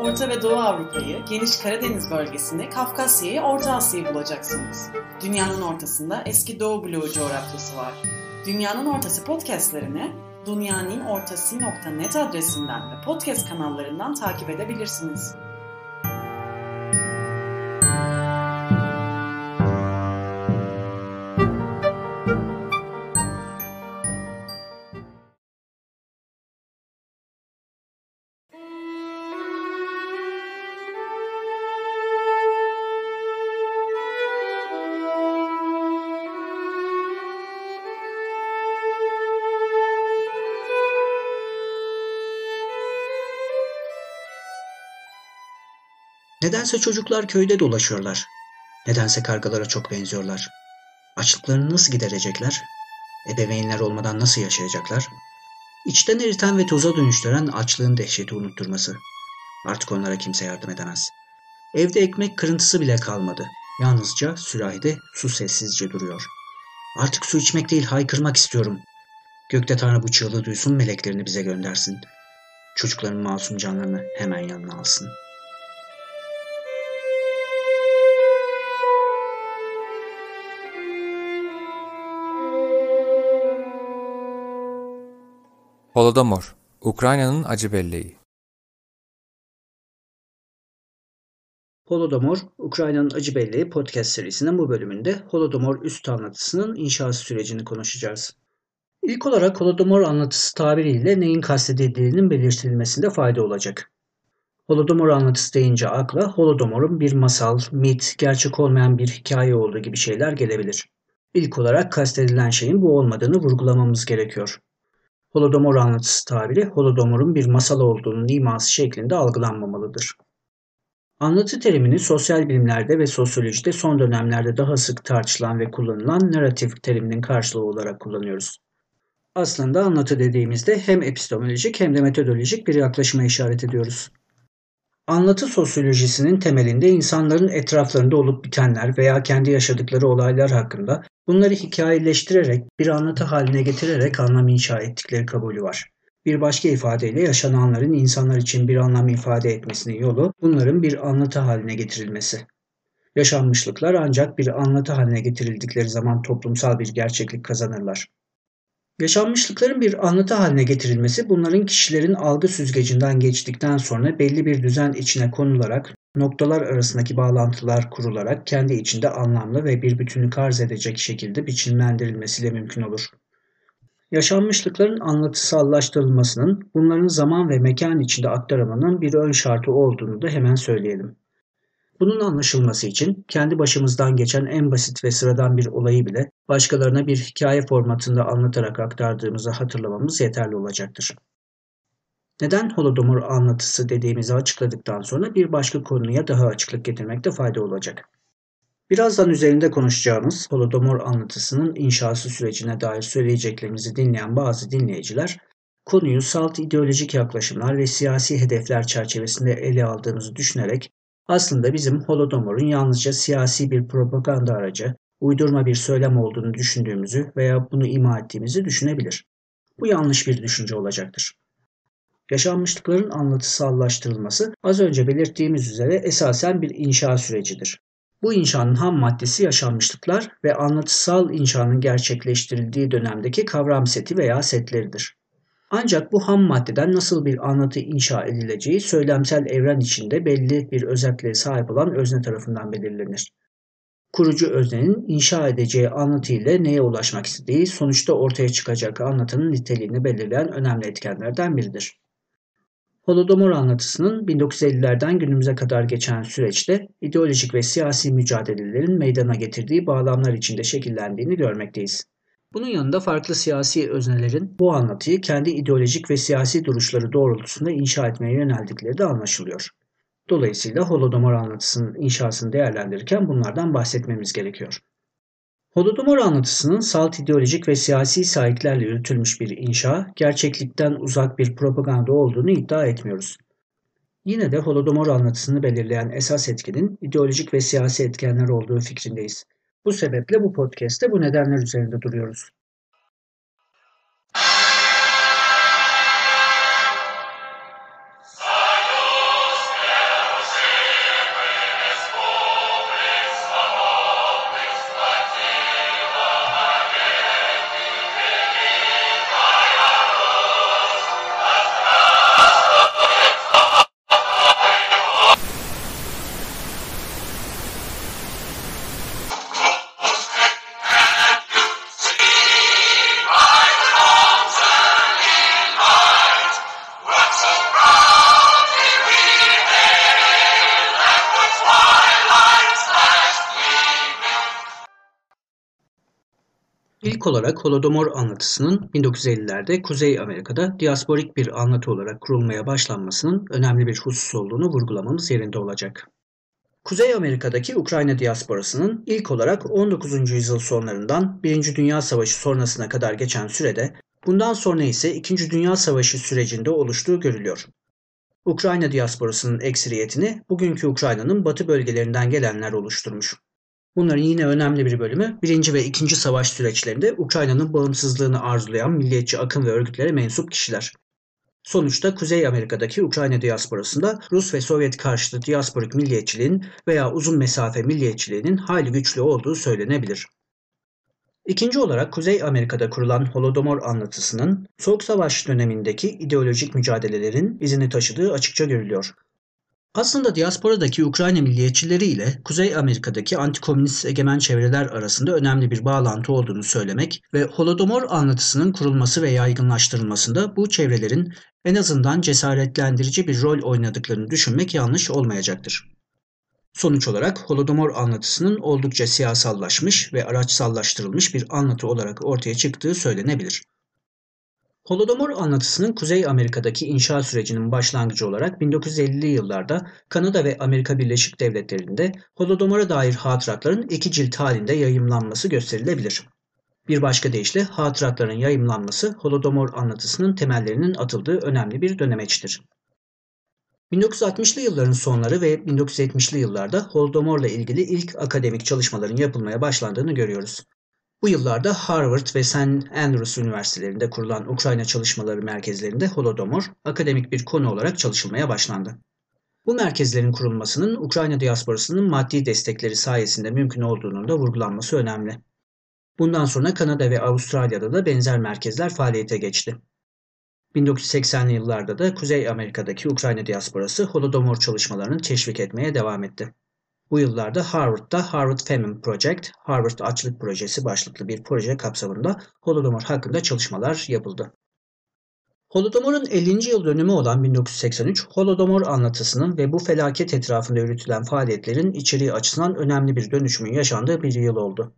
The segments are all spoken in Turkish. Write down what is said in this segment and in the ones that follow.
Orta ve Doğu Avrupa'yı, geniş Karadeniz bölgesinde Kafkasya'yı, Orta Asya'yı bulacaksınız. Dünyanın ortasında eski Doğu bloğu coğrafyası var. Dünyanın Ortası podcastlerini dünyaninnortası.net adresinden ve podcast kanallarından takip edebilirsiniz. Nedense çocuklar köyde dolaşıyorlar. Nedense kargalara çok benziyorlar. Açlıklarını nasıl giderecekler? Ebeveynler olmadan nasıl yaşayacaklar? İçten eriten ve toza dönüştüren açlığın dehşeti unutturması. Artık onlara kimse yardım edemez. Evde ekmek kırıntısı bile kalmadı. Yalnızca sürahide su sessizce duruyor. Artık su içmek değil haykırmak istiyorum. Gökte Tanrı bu çığlığı duysun meleklerini bize göndersin. Çocukların masum canlarını hemen yanına alsın.'' Holodomor, Ukrayna'nın acı belleği. Holodomor, Ukrayna'nın acı belleği podcast serisinin bu bölümünde Holodomor üst anlatısının inşası sürecini konuşacağız. İlk olarak Holodomor anlatısı tabiriyle neyin kastedildiğinin belirtilmesinde fayda olacak. Holodomor anlatısı deyince akla Holodomor'un bir masal, mit, gerçek olmayan bir hikaye olduğu gibi şeyler gelebilir. İlk olarak kastedilen şeyin bu olmadığını vurgulamamız gerekiyor. Holodomor anlatısı tabiri Holodomor'un bir masal olduğunun iması şeklinde algılanmamalıdır. Anlatı terimini sosyal bilimlerde ve sosyolojide son dönemlerde daha sık tartışılan ve kullanılan narratif teriminin karşılığı olarak kullanıyoruz. Aslında anlatı dediğimizde hem epistemolojik hem de metodolojik bir yaklaşıma işaret ediyoruz. Anlatı sosyolojisinin temelinde insanların etraflarında olup bitenler veya kendi yaşadıkları olaylar hakkında bunları hikayeleştirerek bir anlatı haline getirerek anlam inşa ettikleri kabulü var. Bir başka ifadeyle yaşananların insanlar için bir anlam ifade etmesinin yolu bunların bir anlatı haline getirilmesi. Yaşanmışlıklar ancak bir anlatı haline getirildikleri zaman toplumsal bir gerçeklik kazanırlar. Yaşanmışlıkların bir anlatı haline getirilmesi bunların kişilerin algı süzgecinden geçtikten sonra belli bir düzen içine konularak noktalar arasındaki bağlantılar kurularak kendi içinde anlamlı ve bir bütünlük arz edecek şekilde biçimlendirilmesiyle mümkün olur. Yaşanmışlıkların anlatısallaştırılmasının bunların zaman ve mekan içinde aktarımının bir ön şartı olduğunu da hemen söyleyelim. Bunun anlaşılması için kendi başımızdan geçen en basit ve sıradan bir olayı bile başkalarına bir hikaye formatında anlatarak aktardığımızı hatırlamamız yeterli olacaktır. Neden Holodomor anlatısı dediğimizi açıkladıktan sonra bir başka konuya daha açıklık getirmekte fayda olacak. Birazdan üzerinde konuşacağımız Holodomor anlatısının inşası sürecine dair söyleyeceklerimizi dinleyen bazı dinleyiciler, konuyu salt ideolojik yaklaşımlar ve siyasi hedefler çerçevesinde ele aldığımızı düşünerek aslında bizim Holodomor'un yalnızca siyasi bir propaganda aracı, uydurma bir söylem olduğunu düşündüğümüzü veya bunu ima ettiğimizi düşünebilir. Bu yanlış bir düşünce olacaktır. Yaşanmışlıkların anlatısallaştırılması az önce belirttiğimiz üzere esasen bir inşa sürecidir. Bu inşanın ham maddesi yaşanmışlıklar ve anlatısal inşanın gerçekleştirildiği dönemdeki kavram seti veya setleridir. Ancak bu ham maddeden nasıl bir anlatı inşa edileceği söylemsel evren içinde belli bir özelliğe sahip olan özne tarafından belirlenir. Kurucu öznenin inşa edeceği anlatı ile neye ulaşmak istediği sonuçta ortaya çıkacak anlatının niteliğini belirleyen önemli etkenlerden biridir. Holodomor anlatısının 1950'lerden günümüze kadar geçen süreçte ideolojik ve siyasi mücadelelerin meydana getirdiği bağlamlar içinde şekillendiğini görmekteyiz. Bunun yanında farklı siyasi öznelerin bu anlatıyı kendi ideolojik ve siyasi duruşları doğrultusunda inşa etmeye yöneldikleri de anlaşılıyor. Dolayısıyla Holodomor anlatısının inşasını değerlendirirken bunlardan bahsetmemiz gerekiyor. Holodomor anlatısının salt ideolojik ve siyasi sahiplerle yürütülmüş bir inşa, gerçeklikten uzak bir propaganda olduğunu iddia etmiyoruz. Yine de Holodomor anlatısını belirleyen esas etkinin ideolojik ve siyasi etkenler olduğu fikrindeyiz. Bu sebeple bu podcast'te bu nedenler üzerinde duruyoruz. İlk olarak Holodomor anlatısının 1950'lerde Kuzey Amerika'da diasporik bir anlatı olarak kurulmaya başlanmasının önemli bir husus olduğunu vurgulamamız yerinde olacak. Kuzey Amerika'daki Ukrayna diasporasının ilk olarak 19. yüzyıl sonlarından 1. Dünya Savaşı sonrasına kadar geçen sürede, bundan sonra ise 2. Dünya Savaşı sürecinde oluştuğu görülüyor. Ukrayna diasporasının ekseriyetini bugünkü Ukrayna'nın batı bölgelerinden gelenler oluşturmuş. Bunların yine önemli bir bölümü 1. ve 2. savaş süreçlerinde Ukrayna'nın bağımsızlığını arzulayan milliyetçi akım ve örgütlere mensup kişiler. Sonuçta Kuzey Amerika'daki Ukrayna diasporasında Rus ve Sovyet karşıtı diasporik milliyetçiliğin veya uzun mesafe milliyetçiliğinin hayli güçlü olduğu söylenebilir. İkinci olarak Kuzey Amerika'da kurulan Holodomor anlatısının Soğuk Savaş dönemindeki ideolojik mücadelelerin izini taşıdığı açıkça görülüyor. Aslında diasporadaki Ukrayna milliyetçileri ile Kuzey Amerika'daki antikomünist egemen çevreler arasında önemli bir bağlantı olduğunu söylemek ve Holodomor anlatısının kurulması ve yaygınlaştırılmasında bu çevrelerin en azından cesaretlendirici bir rol oynadıklarını düşünmek yanlış olmayacaktır. Sonuç olarak Holodomor anlatısının oldukça siyasallaşmış ve araçsallaştırılmış bir anlatı olarak ortaya çıktığı söylenebilir. Holodomor anlatısının Kuzey Amerika'daki inşa sürecinin başlangıcı olarak 1950'li yıllarda Kanada ve Amerika Birleşik Devletleri'nde Holodomor'a dair hatıratların iki cilt halinde yayımlanması gösterilebilir. Bir başka deyişle hatıratların yayımlanması Holodomor anlatısının temellerinin atıldığı önemli bir dönemeçtir. 1960'lı yılların sonları ve 1970'li yıllarda Holodomor'la ilgili ilk akademik çalışmaların yapılmaya başlandığını görüyoruz. Bu yıllarda Harvard ve St. Andrews Üniversitelerinde kurulan Ukrayna çalışmaları merkezlerinde Holodomor akademik bir konu olarak çalışılmaya başlandı. Bu merkezlerin kurulmasının Ukrayna diasporasının maddi destekleri sayesinde mümkün olduğunun da vurgulanması önemli. Bundan sonra Kanada ve Avustralya'da da benzer merkezler faaliyete geçti. 1980'li yıllarda da Kuzey Amerika'daki Ukrayna diasporası Holodomor çalışmalarını teşvik etmeye devam etti. Bu yıllarda Harvard'da Harvard Famine Project, Harvard Açlık Projesi başlıklı bir proje kapsamında Holodomor hakkında çalışmalar yapıldı. Holodomor'un 50. yıl dönümü olan 1983, Holodomor anlatısının ve bu felaket etrafında yürütülen faaliyetlerin içeriği açısından önemli bir dönüşümün yaşandığı bir yıl oldu.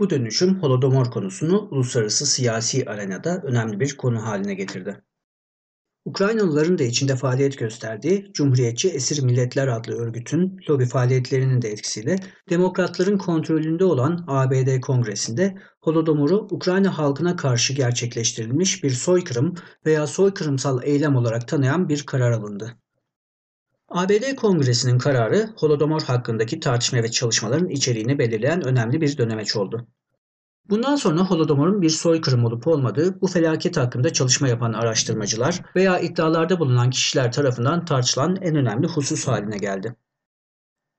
Bu dönüşüm Holodomor konusunu uluslararası siyasi arenada önemli bir konu haline getirdi. Ukraynalıların da içinde faaliyet gösterdiği Cumhuriyetçi Esir Milletler adlı örgütün lobi faaliyetlerinin de etkisiyle demokratların kontrolünde olan ABD Kongresi'nde Holodomor'u Ukrayna halkına karşı gerçekleştirilmiş bir soykırım veya soykırımsal eylem olarak tanıyan bir karar alındı. ABD Kongresi'nin kararı Holodomor hakkındaki tartışma ve çalışmaların içeriğini belirleyen önemli bir dönemeç oldu. Bundan sonra Holodomor'un bir soykırım olup olmadığı bu felaket hakkında çalışma yapan araştırmacılar veya iddialarda bulunan kişiler tarafından tartışılan en önemli husus haline geldi.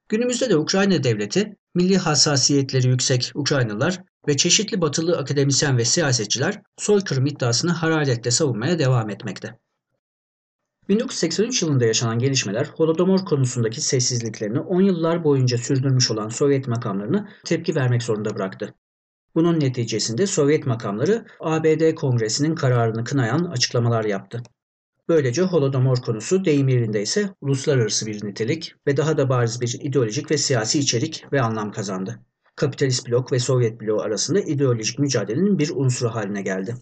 Günümüzde de Ukrayna devleti, milli hassasiyetleri yüksek Ukraynalılar ve çeşitli batılı akademisyen ve siyasetçiler soykırım iddiasını hararetle savunmaya devam etmekte. 1983 yılında yaşanan gelişmeler Holodomor konusundaki sessizliklerini 10 yıllar boyunca sürdürmüş olan Sovyet makamlarını tepki vermek zorunda bıraktı. Bunun neticesinde Sovyet makamları ABD Kongresi'nin kararını kınayan açıklamalar yaptı. Böylece Holodomor konusu deyim yerinde ise uluslararası bir nitelik ve daha da bariz bir ideolojik ve siyasi içerik ve anlam kazandı. Kapitalist blok ve Sovyet bloğu arasında ideolojik mücadelenin bir unsuru haline geldi.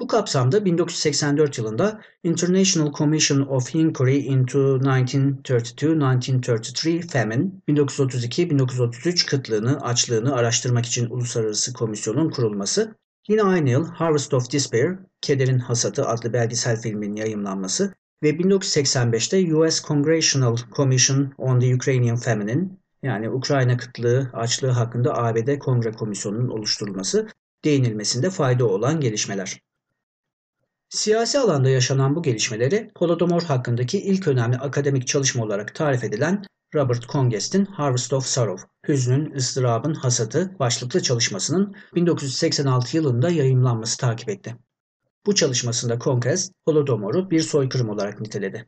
Bu kapsamda 1984 yılında International Commission of Inquiry into 1932-1933 Famine, 1932-1933 kıtlığını, açlığını araştırmak için uluslararası komisyonun kurulması, yine aynı yıl Harvest of Despair, Kederin Hasatı adlı belgesel filmin yayımlanması ve 1985'te US Congressional Commission on the Ukrainian Famine, yani Ukrayna kıtlığı, açlığı hakkında ABD Kongre Komisyonu'nun oluşturulması değinilmesinde fayda olan gelişmeler. Siyasi alanda yaşanan bu gelişmeleri Holodomor hakkındaki ilk önemli akademik çalışma olarak tarif edilen Robert Congest'in Harvest of Sorrow, Hüznün, ıstırabın hasatı başlıklı çalışmasının 1986 yılında yayımlanması takip etti. Bu çalışmasında Congest, Holodomor'u bir soykırım olarak niteledi.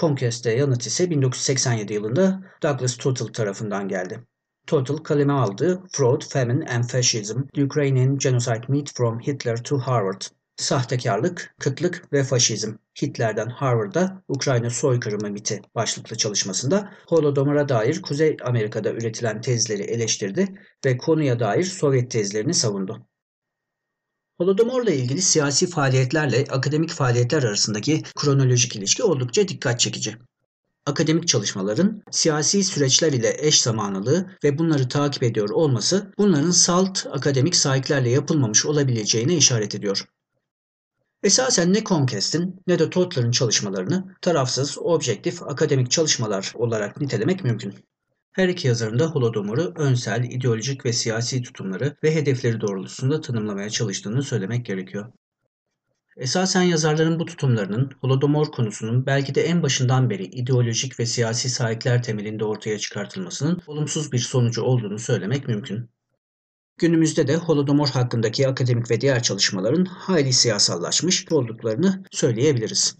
Congest'e yanıt ise 1987 yılında Douglas Total tarafından geldi. Total kaleme aldığı Fraud, Famine and Fascism, The Ukrainian Genocide Myth from Hitler to Harvard Sahtekarlık, Kıtlık ve Faşizm. Hitler'den Harvard'a Ukrayna soykırımı miti başlıklı çalışmasında Holodomor'a dair Kuzey Amerika'da üretilen tezleri eleştirdi ve konuya dair Sovyet tezlerini savundu. Holodomor'la ilgili siyasi faaliyetlerle akademik faaliyetler arasındaki kronolojik ilişki oldukça dikkat çekici. Akademik çalışmaların siyasi süreçler ile eş zamanlılığı ve bunları takip ediyor olması bunların salt akademik sahiplerle yapılmamış olabileceğine işaret ediyor. Esasen ne Comcast'in ne de Totler'ın çalışmalarını tarafsız, objektif akademik çalışmalar olarak nitelemek mümkün. Her iki yazarın da Holodomor'u önsel, ideolojik ve siyasi tutumları ve hedefleri doğrultusunda tanımlamaya çalıştığını söylemek gerekiyor. Esasen yazarların bu tutumlarının Holodomor konusunun belki de en başından beri ideolojik ve siyasi sahipler temelinde ortaya çıkartılmasının olumsuz bir sonucu olduğunu söylemek mümkün. Günümüzde de Holodomor hakkındaki akademik ve diğer çalışmaların hayli siyasallaşmış olduklarını söyleyebiliriz.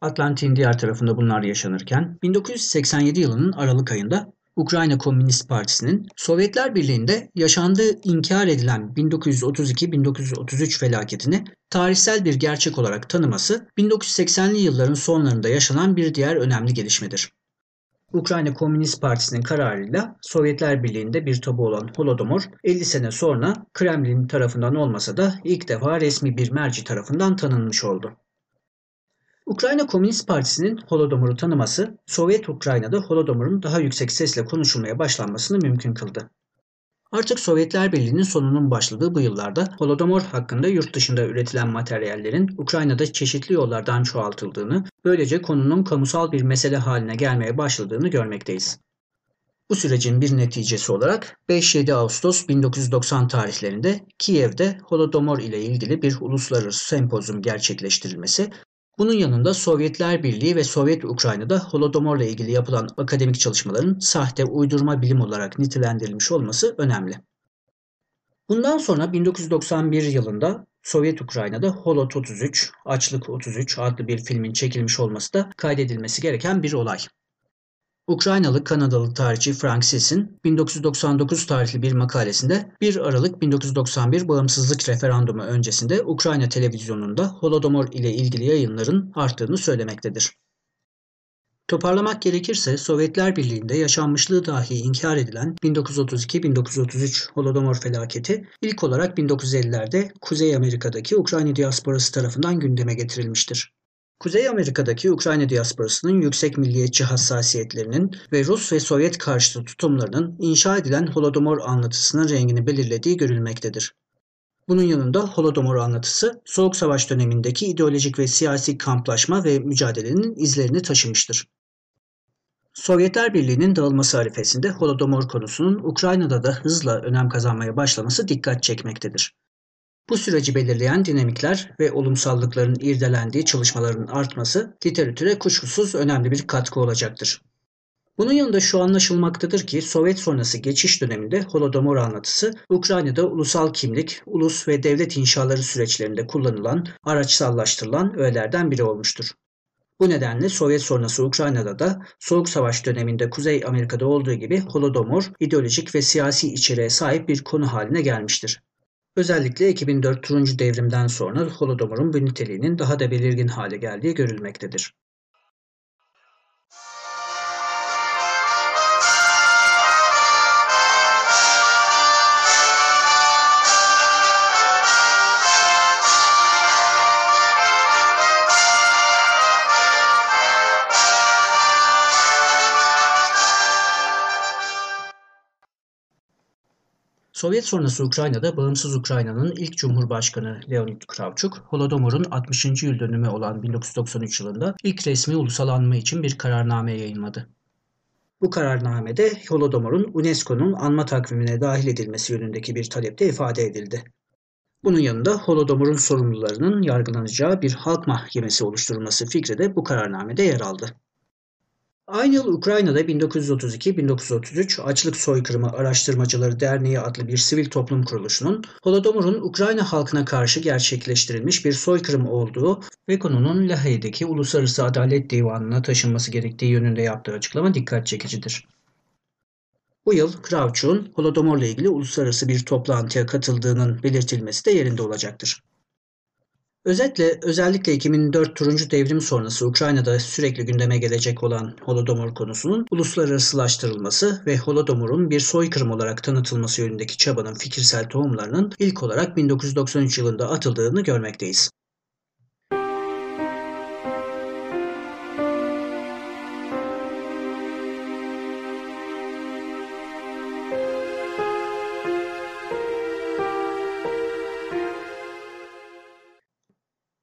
Atlantik'in diğer tarafında bunlar yaşanırken 1987 yılının Aralık ayında Ukrayna Komünist Partisi'nin Sovyetler Birliği'nde yaşandığı inkar edilen 1932-1933 felaketini tarihsel bir gerçek olarak tanıması 1980'li yılların sonlarında yaşanan bir diğer önemli gelişmedir. Ukrayna Komünist Partisi'nin kararıyla Sovyetler Birliği'nde bir tabu olan Holodomor 50 sene sonra Kremlin tarafından olmasa da ilk defa resmi bir merci tarafından tanınmış oldu. Ukrayna Komünist Partisi'nin Holodomor'u tanıması, Sovyet Ukrayna'da Holodomor'un daha yüksek sesle konuşulmaya başlanmasını mümkün kıldı. Artık Sovyetler Birliği'nin sonunun başladığı bu yıllarda Holodomor hakkında yurt dışında üretilen materyallerin Ukrayna'da çeşitli yollardan çoğaltıldığını, böylece konunun kamusal bir mesele haline gelmeye başladığını görmekteyiz. Bu sürecin bir neticesi olarak 5-7 Ağustos 1990 tarihlerinde Kiev'de Holodomor ile ilgili bir uluslararası sempozyum gerçekleştirilmesi bunun yanında Sovyetler Birliği ve Sovyet Ukrayna'da Holodomor'la ilgili yapılan akademik çalışmaların sahte, uydurma bilim olarak nitelendirilmiş olması önemli. Bundan sonra 1991 yılında Sovyet Ukrayna'da Holot 33, Açlık 33 adlı bir filmin çekilmiş olması da kaydedilmesi gereken bir olay. Ukraynalı Kanadalı tarihçi Frank Siss'in 1999 tarihli bir makalesinde 1 Aralık 1991 bağımsızlık referandumu öncesinde Ukrayna televizyonunda Holodomor ile ilgili yayınların arttığını söylemektedir. Toparlamak gerekirse Sovyetler Birliği'nde yaşanmışlığı dahi inkar edilen 1932-1933 Holodomor felaketi ilk olarak 1950'lerde Kuzey Amerika'daki Ukrayna diasporası tarafından gündeme getirilmiştir. Kuzey Amerika'daki Ukrayna diasporasının yüksek milliyetçi hassasiyetlerinin ve Rus ve Sovyet karşıtı tutumlarının inşa edilen Holodomor anlatısının rengini belirlediği görülmektedir. Bunun yanında Holodomor anlatısı Soğuk Savaş dönemindeki ideolojik ve siyasi kamplaşma ve mücadelenin izlerini taşımıştır. Sovyetler Birliği'nin dağılması arifesinde Holodomor konusunun Ukrayna'da da hızla önem kazanmaya başlaması dikkat çekmektedir. Bu süreci belirleyen dinamikler ve olumsallıkların irdelendiği çalışmaların artması literatüre kuşkusuz önemli bir katkı olacaktır. Bunun yanında şu anlaşılmaktadır ki Sovyet sonrası geçiş döneminde Holodomor anlatısı Ukrayna'da ulusal kimlik, ulus ve devlet inşaları süreçlerinde kullanılan, araçsallaştırılan öğelerden biri olmuştur. Bu nedenle Sovyet sonrası Ukrayna'da da Soğuk Savaş döneminde Kuzey Amerika'da olduğu gibi Holodomor ideolojik ve siyasi içeriğe sahip bir konu haline gelmiştir. Özellikle 2004 turuncu devrimden sonra Holodomor'un bu niteliğinin daha da belirgin hale geldiği görülmektedir. Sovyet sonrası Ukrayna'da bağımsız Ukrayna'nın ilk Cumhurbaşkanı Leonid Kravchuk, Holodomor'un 60. yıl dönümü olan 1993 yılında ilk resmi ulusal anma için bir kararname yayınladı. Bu kararnamede Holodomor'un UNESCO'nun anma takvimine dahil edilmesi yönündeki bir talepte ifade edildi. Bunun yanında Holodomor'un sorumlularının yargılanacağı bir halk mahkemesi oluşturulması fikri de bu kararnamede yer aldı. Aynı yıl Ukrayna'da 1932-1933 Açlık Soykırımı Araştırmacıları Derneği adlı bir sivil toplum kuruluşunun Holodomor'un Ukrayna halkına karşı gerçekleştirilmiş bir soykırım olduğu ve konunun Lahey'deki Uluslararası Adalet Divanı'na taşınması gerektiği yönünde yaptığı açıklama dikkat çekicidir. Bu yıl Kravchuk'un Holodomor'la ilgili uluslararası bir toplantıya katıldığının belirtilmesi de yerinde olacaktır. Özetle özellikle 2004 turuncu devrim sonrası Ukrayna'da sürekli gündeme gelecek olan Holodomor konusunun uluslararasılaştırılması ve Holodomor'un bir soykırım olarak tanıtılması yönündeki çabanın fikirsel tohumlarının ilk olarak 1993 yılında atıldığını görmekteyiz.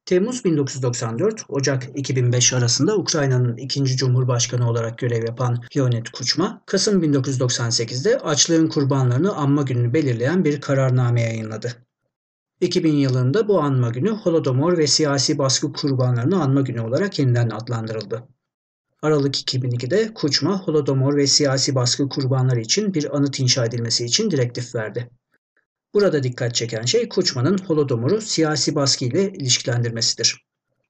Temmuz 1994, Ocak 2005 arasında Ukrayna'nın ikinci cumhurbaşkanı olarak görev yapan Leonid Kuchma, Kasım 1998'de açlığın kurbanlarını anma gününü belirleyen bir kararname yayınladı. 2000 yılında bu anma günü Holodomor ve siyasi baskı kurbanlarını anma günü olarak yeniden adlandırıldı. Aralık 2002'de Kuchma, Holodomor ve siyasi baskı kurbanları için bir anıt inşa edilmesi için direktif verdi. Burada dikkat çeken şey Kuçman'ın Holodomor'u siyasi baskı ile ilişkilendirmesidir.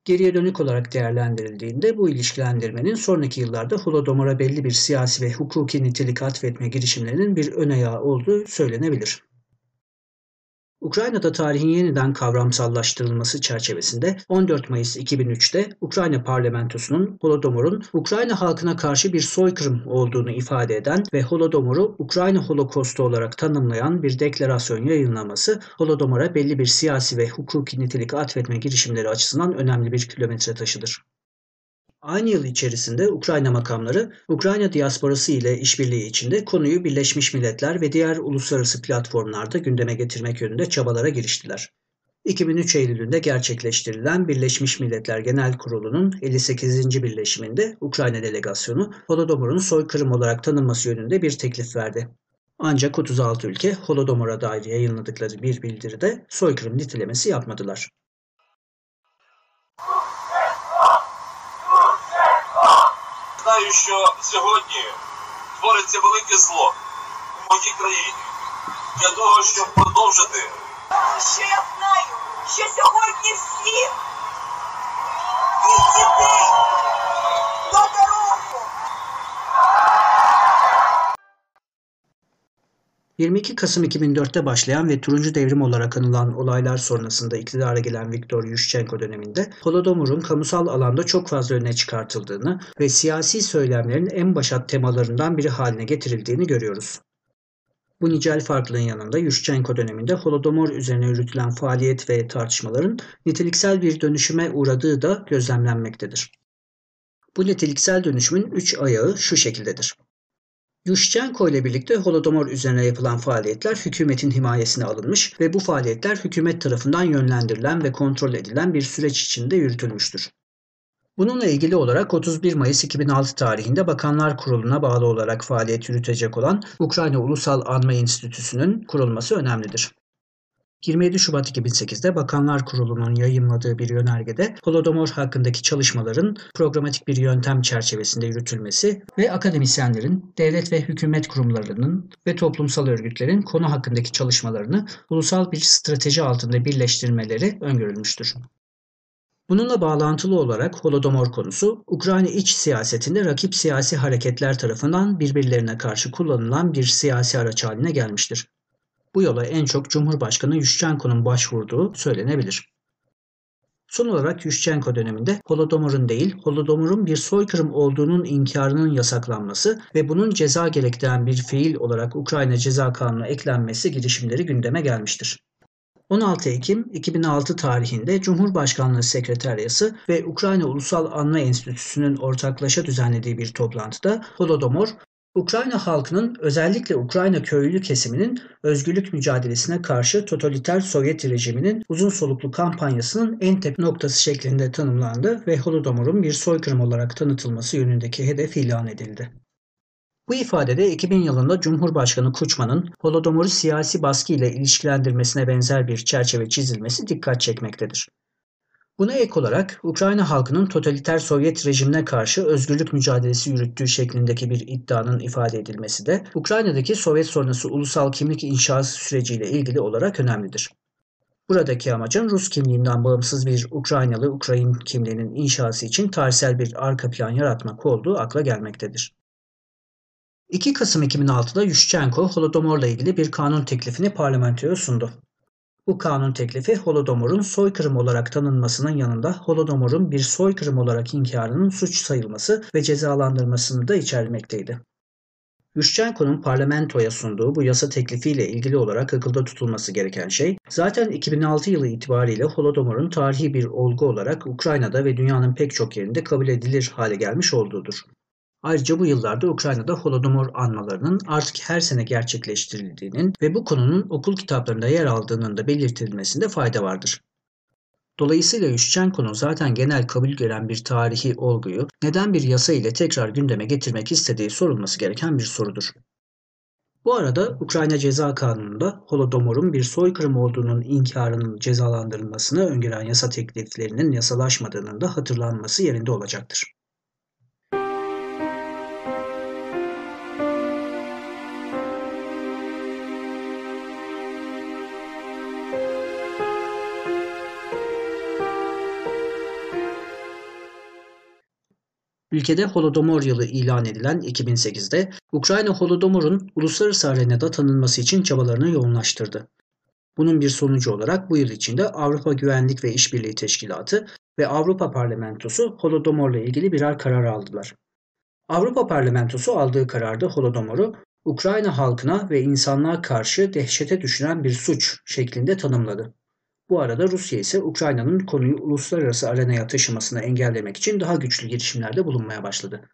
Geriye dönük olarak değerlendirildiğinde bu ilişkilendirmenin sonraki yıllarda Holodomor'a belli bir siyasi ve hukuki nitelik atfetme girişimlerinin bir ön ayağı olduğu söylenebilir. Ukrayna'da tarihin yeniden kavramsallaştırılması çerçevesinde 14 Mayıs 2003'te Ukrayna parlamentosunun Holodomor'un Ukrayna halkına karşı bir soykırım olduğunu ifade eden ve Holodomor'u Ukrayna Holokostu olarak tanımlayan bir deklarasyon yayınlaması Holodomor'a belli bir siyasi ve hukuki nitelik atfetme girişimleri açısından önemli bir kilometre taşıdır. Aynı yıl içerisinde Ukrayna makamları Ukrayna diasporası ile işbirliği içinde konuyu Birleşmiş Milletler ve diğer uluslararası platformlarda gündeme getirmek yönünde çabalara giriştiler. 2003 Eylül'ünde gerçekleştirilen Birleşmiş Milletler Genel Kurulu'nun 58. birleşiminde Ukrayna delegasyonu Holodomor'un soykırım olarak tanınması yönünde bir teklif verdi. Ancak 36 ülke Holodomor'a dair yayınladıkları bir bildiride soykırım nitelemesi yapmadılar. Знаю, що сьогодні твориться велике зло у моїй країні для того, щоб продовжити. Що я знаю, що сьогодні всі від дітей 22 Kasım 2004'te başlayan ve turuncu devrim olarak anılan olaylar sonrasında iktidara gelen Viktor Yushchenko döneminde Holodomor'un kamusal alanda çok fazla öne çıkartıldığını ve siyasi söylemlerin en başat temalarından biri haline getirildiğini görüyoruz. Bu nicel farklılığın yanında Yushchenko döneminde Holodomor üzerine yürütülen faaliyet ve tartışmaların niteliksel bir dönüşüme uğradığı da gözlemlenmektedir. Bu niteliksel dönüşümün üç ayağı şu şekildedir. Yushchenko ile birlikte Holodomor üzerine yapılan faaliyetler hükümetin himayesine alınmış ve bu faaliyetler hükümet tarafından yönlendirilen ve kontrol edilen bir süreç içinde yürütülmüştür. Bununla ilgili olarak 31 Mayıs 2006 tarihinde Bakanlar Kurulu'na bağlı olarak faaliyet yürütecek olan Ukrayna Ulusal Anma Enstitüsü'nün kurulması önemlidir. 27 Şubat 2008'de Bakanlar Kurulu'nun yayımladığı bir yönergede Holodomor hakkındaki çalışmaların programatik bir yöntem çerçevesinde yürütülmesi ve akademisyenlerin, devlet ve hükümet kurumlarının ve toplumsal örgütlerin konu hakkındaki çalışmalarını ulusal bir strateji altında birleştirmeleri öngörülmüştür. Bununla bağlantılı olarak Holodomor konusu, Ukrayna iç siyasetinde rakip siyasi hareketler tarafından birbirlerine karşı kullanılan bir siyasi araç haline gelmiştir. Bu yola en çok Cumhurbaşkanı Yushchenko'nun başvurduğu söylenebilir. Son olarak Yushchenko döneminde Holodomor'un değil, Holodomor'un bir soykırım olduğunun inkarının yasaklanması ve bunun ceza gerektiren bir fiil olarak Ukrayna Ceza Kanunu'na eklenmesi girişimleri gündeme gelmiştir. 16 Ekim 2006 tarihinde Cumhurbaşkanlığı Sekreteryası ve Ukrayna Ulusal Anma Enstitüsü'nün ortaklaşa düzenlediği bir toplantıda Holodomor, Ukrayna halkının özellikle Ukrayna köylü kesiminin özgürlük mücadelesine karşı totaliter Sovyet rejiminin uzun soluklu kampanyasının en tepe noktası şeklinde tanımlandı ve Holodomor'un bir soykırım olarak tanıtılması yönündeki hedef ilan edildi. Bu ifadede 2000 yılında Cumhurbaşkanı Kuçman'ın Holodomor'u siyasi baskı ile ilişkilendirmesine benzer bir çerçeve çizilmesi dikkat çekmektedir. Buna ek olarak Ukrayna halkının totaliter Sovyet rejimine karşı özgürlük mücadelesi yürüttüğü şeklindeki bir iddianın ifade edilmesi de Ukrayna'daki Sovyet sonrası ulusal kimlik inşası süreciyle ilgili olarak önemlidir. Buradaki amacın Rus kimliğinden bağımsız bir Ukraynalı Ukrayn kimliğinin inşası için tarihsel bir arka plan yaratmak olduğu akla gelmektedir. 2 Kasım 2006'da Yushchenko Holodomor'la ilgili bir kanun teklifini parlamentoya sundu. Bu kanun teklifi Holodomor'un soykırım olarak tanınmasının yanında Holodomor'un bir soykırım olarak inkarının suç sayılması ve cezalandırmasını da içermekteydi. Yushchenko'nun parlamentoya sunduğu bu yasa teklifiyle ilgili olarak akılda tutulması gereken şey, zaten 2006 yılı itibariyle Holodomor'un tarihi bir olgu olarak Ukrayna'da ve dünyanın pek çok yerinde kabul edilir hale gelmiş olduğudur. Ayrıca bu yıllarda Ukrayna'da Holodomor anmalarının artık her sene gerçekleştirildiğinin ve bu konunun okul kitaplarında yer aldığının da belirtilmesinde fayda vardır. Dolayısıyla Yushchenko'nun zaten genel kabul gören bir tarihi olguyu neden bir yasa ile tekrar gündeme getirmek istediği sorulması gereken bir sorudur. Bu arada Ukrayna Ceza Kanunu'nda Holodomor'un bir soykırım olduğunun inkarının cezalandırılmasını öngören yasa tekliflerinin yasalaşmadığının da hatırlanması yerinde olacaktır. Ülkede Holodomor yılı ilan edilen 2008'de Ukrayna Holodomor'un uluslararası arenada tanınması için çabalarını yoğunlaştırdı. Bunun bir sonucu olarak bu yıl içinde Avrupa Güvenlik ve İşbirliği Teşkilatı ve Avrupa Parlamentosu Holodomor'la ilgili birer karar aldılar. Avrupa Parlamentosu aldığı kararda Holodomor'u Ukrayna halkına ve insanlığa karşı dehşete düşüren bir suç şeklinde tanımladı. Bu arada Rusya ise Ukrayna'nın konuyu uluslararası arenaya taşımasını engellemek için daha güçlü girişimlerde bulunmaya başladı.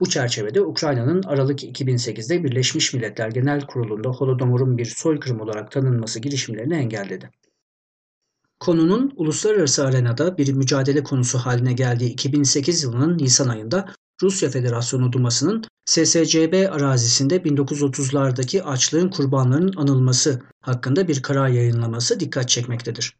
Bu çerçevede Ukrayna'nın Aralık 2008'de Birleşmiş Milletler Genel Kurulu'nda Holodomor'un bir soykırım olarak tanınması girişimlerini engelledi. Konunun uluslararası arenada bir mücadele konusu haline geldiği 2008 yılının Nisan ayında Rusya Federasyonu Duması'nın SSCB arazisinde 1930'lardaki açlığın kurbanlarının anılması hakkında bir karar yayınlaması dikkat çekmektedir.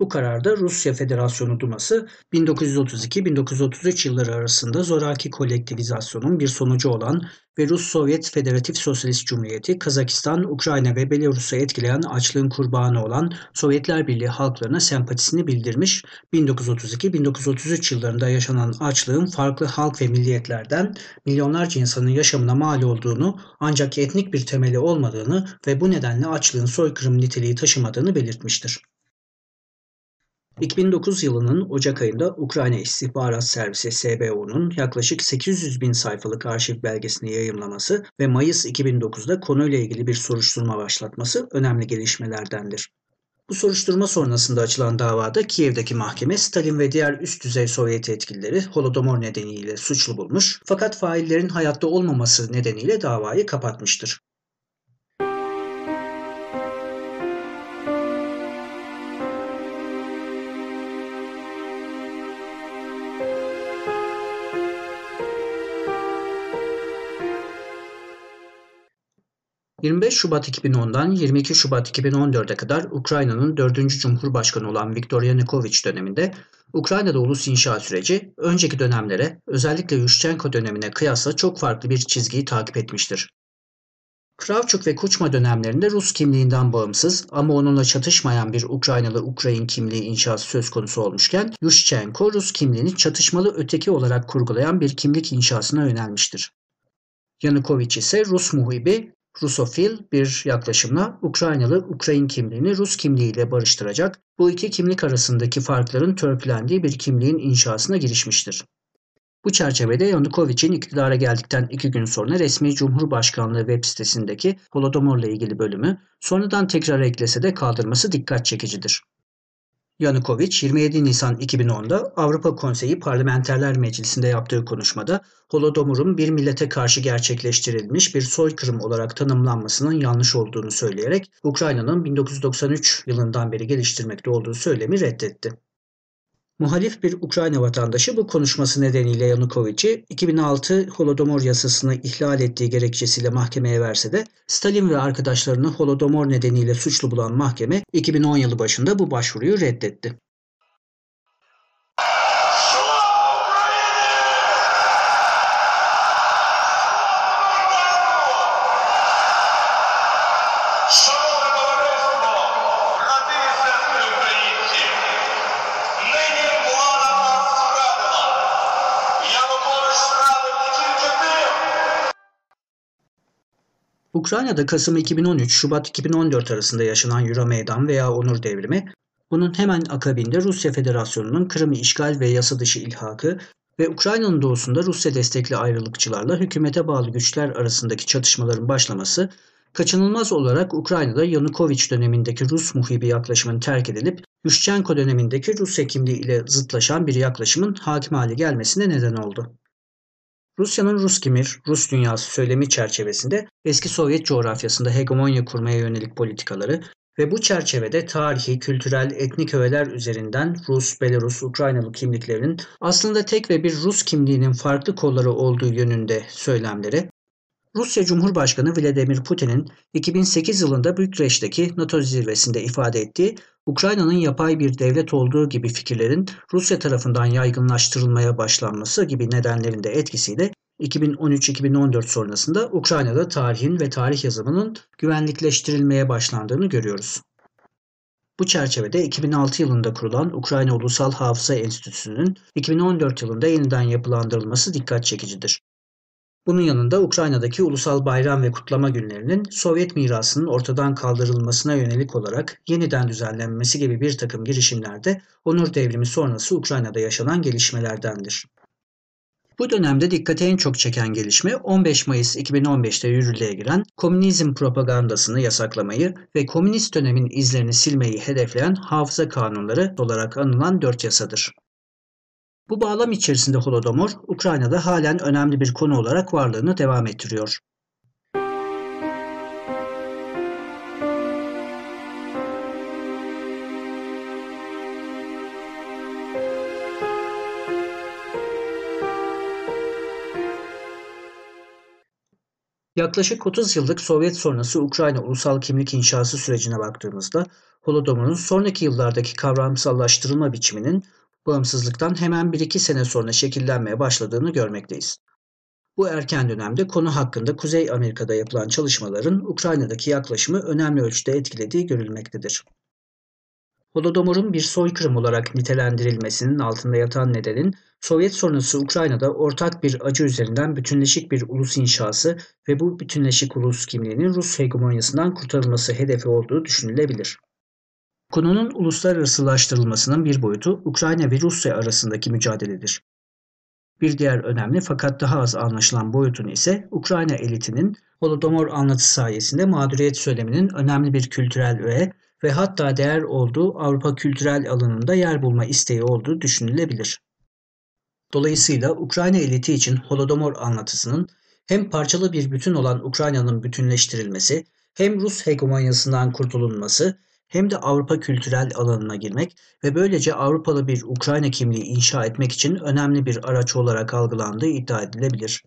Bu kararda Rusya Federasyonu Duması 1932-1933 yılları arasında zoraki kolektivizasyonun bir sonucu olan ve Rus-Sovyet Federatif Sosyalist Cumhuriyeti, Kazakistan, Ukrayna ve Belarus'u etkileyen açlığın kurbanı olan Sovyetler Birliği halklarına sempatisini bildirmiş, 1932-1933 yıllarında yaşanan açlığın farklı halk ve milliyetlerden milyonlarca insanın yaşamına mal olduğunu ancak etnik bir temeli olmadığını ve bu nedenle açlığın soykırım niteliği taşımadığını belirtmiştir. 2009 yılının Ocak ayında Ukrayna İstihbarat Servisi SBU'nun yaklaşık 800 bin sayfalık arşiv belgesini yayımlaması ve Mayıs 2009'da konuyla ilgili bir soruşturma başlatması önemli gelişmelerdendir. Bu soruşturma sonrasında açılan davada Kiev'deki mahkeme Stalin ve diğer üst düzey Sovyet yetkilileri Holodomor nedeniyle suçlu bulmuş fakat faillerin hayatta olmaması nedeniyle davayı kapatmıştır. 25 Şubat 2010'dan 22 Şubat 2014'e kadar Ukrayna'nın 4. Cumhurbaşkanı olan Viktor Yanukovych döneminde Ukrayna'da ulus inşa süreci önceki dönemlere özellikle Yushchenko dönemine kıyasla çok farklı bir çizgiyi takip etmiştir. Kravçuk ve Kuçma dönemlerinde Rus kimliğinden bağımsız ama onunla çatışmayan bir Ukraynalı Ukrayin kimliği inşası söz konusu olmuşken Yushchenko Rus kimliğini çatışmalı öteki olarak kurgulayan bir kimlik inşasına yönelmiştir. Yanukovych ise Rus muhibi Rusofil bir yaklaşımla Ukraynalı Ukrayin kimliğini Rus kimliğiyle barıştıracak, bu iki kimlik arasındaki farkların törpülendiği bir kimliğin inşasına girişmiştir. Bu çerçevede Yanukovych'in iktidara geldikten iki gün sonra resmi Cumhurbaşkanlığı web sitesindeki Holodomor'la ilgili bölümü sonradan tekrar eklese de kaldırması dikkat çekicidir. Yanukovych 27 Nisan 2010'da Avrupa Konseyi Parlamenterler Meclisi'nde yaptığı konuşmada Holodomor'un bir millete karşı gerçekleştirilmiş bir soykırım olarak tanımlanmasının yanlış olduğunu söyleyerek Ukrayna'nın 1993 yılından beri geliştirmekte olduğu söylemi reddetti. Muhalif bir Ukrayna vatandaşı bu konuşması nedeniyle Yanukovych'i 2006 Holodomor yasasını ihlal ettiği gerekçesiyle mahkemeye verse de Stalin ve arkadaşlarını Holodomor nedeniyle suçlu bulan mahkeme 2010 yılı başında bu başvuruyu reddetti. Ukrayna'da Kasım 2013, Şubat 2014 arasında yaşanan Euromeydan veya Onur Devrimi, bunun hemen akabinde Rusya Federasyonu'nun Kırım'ı işgal ve yasa dışı ilhakı ve Ukrayna'nın doğusunda Rusya destekli ayrılıkçılarla hükümete bağlı güçler arasındaki çatışmaların başlaması, kaçınılmaz olarak Ukrayna'da Yanukovych dönemindeki Rus muhibi yaklaşımın terk edilip Yushchenko dönemindeki Rus kimliği ile zıtlaşan bir yaklaşımın hakim hale gelmesine neden oldu. Rusya'nın Rus kimir, Rus dünyası söylemi çerçevesinde eski Sovyet coğrafyasında hegemonya kurmaya yönelik politikaları ve bu çerçevede tarihi, kültürel, etnik öğeler üzerinden Rus, Belarus, Ukraynalı kimliklerin aslında tek ve bir Rus kimliğinin farklı kolları olduğu yönünde söylemleri, Rusya Cumhurbaşkanı Vladimir Putin'in 2008 yılında Bükreş'teki NATO zirvesinde ifade ettiği Ukrayna'nın yapay bir devlet olduğu gibi fikirlerin Rusya tarafından yaygınlaştırılmaya başlanması gibi nedenlerin de etkisiyle 2013-2014 sonrasında Ukrayna'da tarihin ve tarih yazımının güvenlikleştirilmeye başlandığını görüyoruz. Bu çerçevede 2006 yılında kurulan Ukrayna Ulusal Hafıza Enstitüsü'nün 2014 yılında yeniden yapılandırılması dikkat çekicidir. Bunun yanında Ukrayna'daki ulusal bayram ve kutlama günlerinin Sovyet mirasının ortadan kaldırılmasına yönelik olarak yeniden düzenlenmesi gibi bir takım girişimlerde onur devrimi sonrası Ukrayna'da yaşanan gelişmelerdendir. Bu dönemde dikkate en çok çeken gelişme 15 Mayıs 2015'te yürürlüğe giren komünizm propagandasını yasaklamayı ve komünist dönemin izlerini silmeyi hedefleyen hafıza kanunları olarak anılan dört yasadır. Bu bağlam içerisinde Holodomor, Ukrayna'da halen önemli bir konu olarak varlığını devam ettiriyor. Yaklaşık 30 yıllık Sovyet sonrası Ukrayna ulusal kimlik inşası sürecine baktığımızda Holodomor'un sonraki yıllardaki kavramsallaştırılma biçiminin bağımsızlıktan hemen 1-2 sene sonra şekillenmeye başladığını görmekteyiz. Bu erken dönemde konu hakkında Kuzey Amerika'da yapılan çalışmaların Ukrayna'daki yaklaşımı önemli ölçüde etkilediği görülmektedir. Holodomor'un bir soykırım olarak nitelendirilmesinin altında yatan nedenin Sovyet sonrası Ukrayna'da ortak bir acı üzerinden bütünleşik bir ulus inşası ve bu bütünleşik ulus kimliğinin Rus hegemonyasından kurtarılması hedefi olduğu düşünülebilir. Konunun uluslararasılaştırılmasının bir boyutu Ukrayna ve Rusya arasındaki mücadeledir. Bir diğer önemli fakat daha az anlaşılan boyutunu ise Ukrayna elitinin Holodomor anlatısı sayesinde mağduriyet söyleminin önemli bir kültürel öğe ve hatta değer olduğu Avrupa kültürel alanında yer bulma isteği olduğu düşünülebilir. Dolayısıyla Ukrayna eliti için Holodomor anlatısının hem parçalı bir bütün olan Ukrayna'nın bütünleştirilmesi, hem Rus hegemonyasından kurtulunması hem de Avrupa kültürel alanına girmek ve böylece Avrupalı bir Ukrayna kimliği inşa etmek için önemli bir araç olarak algılandığı iddia edilebilir.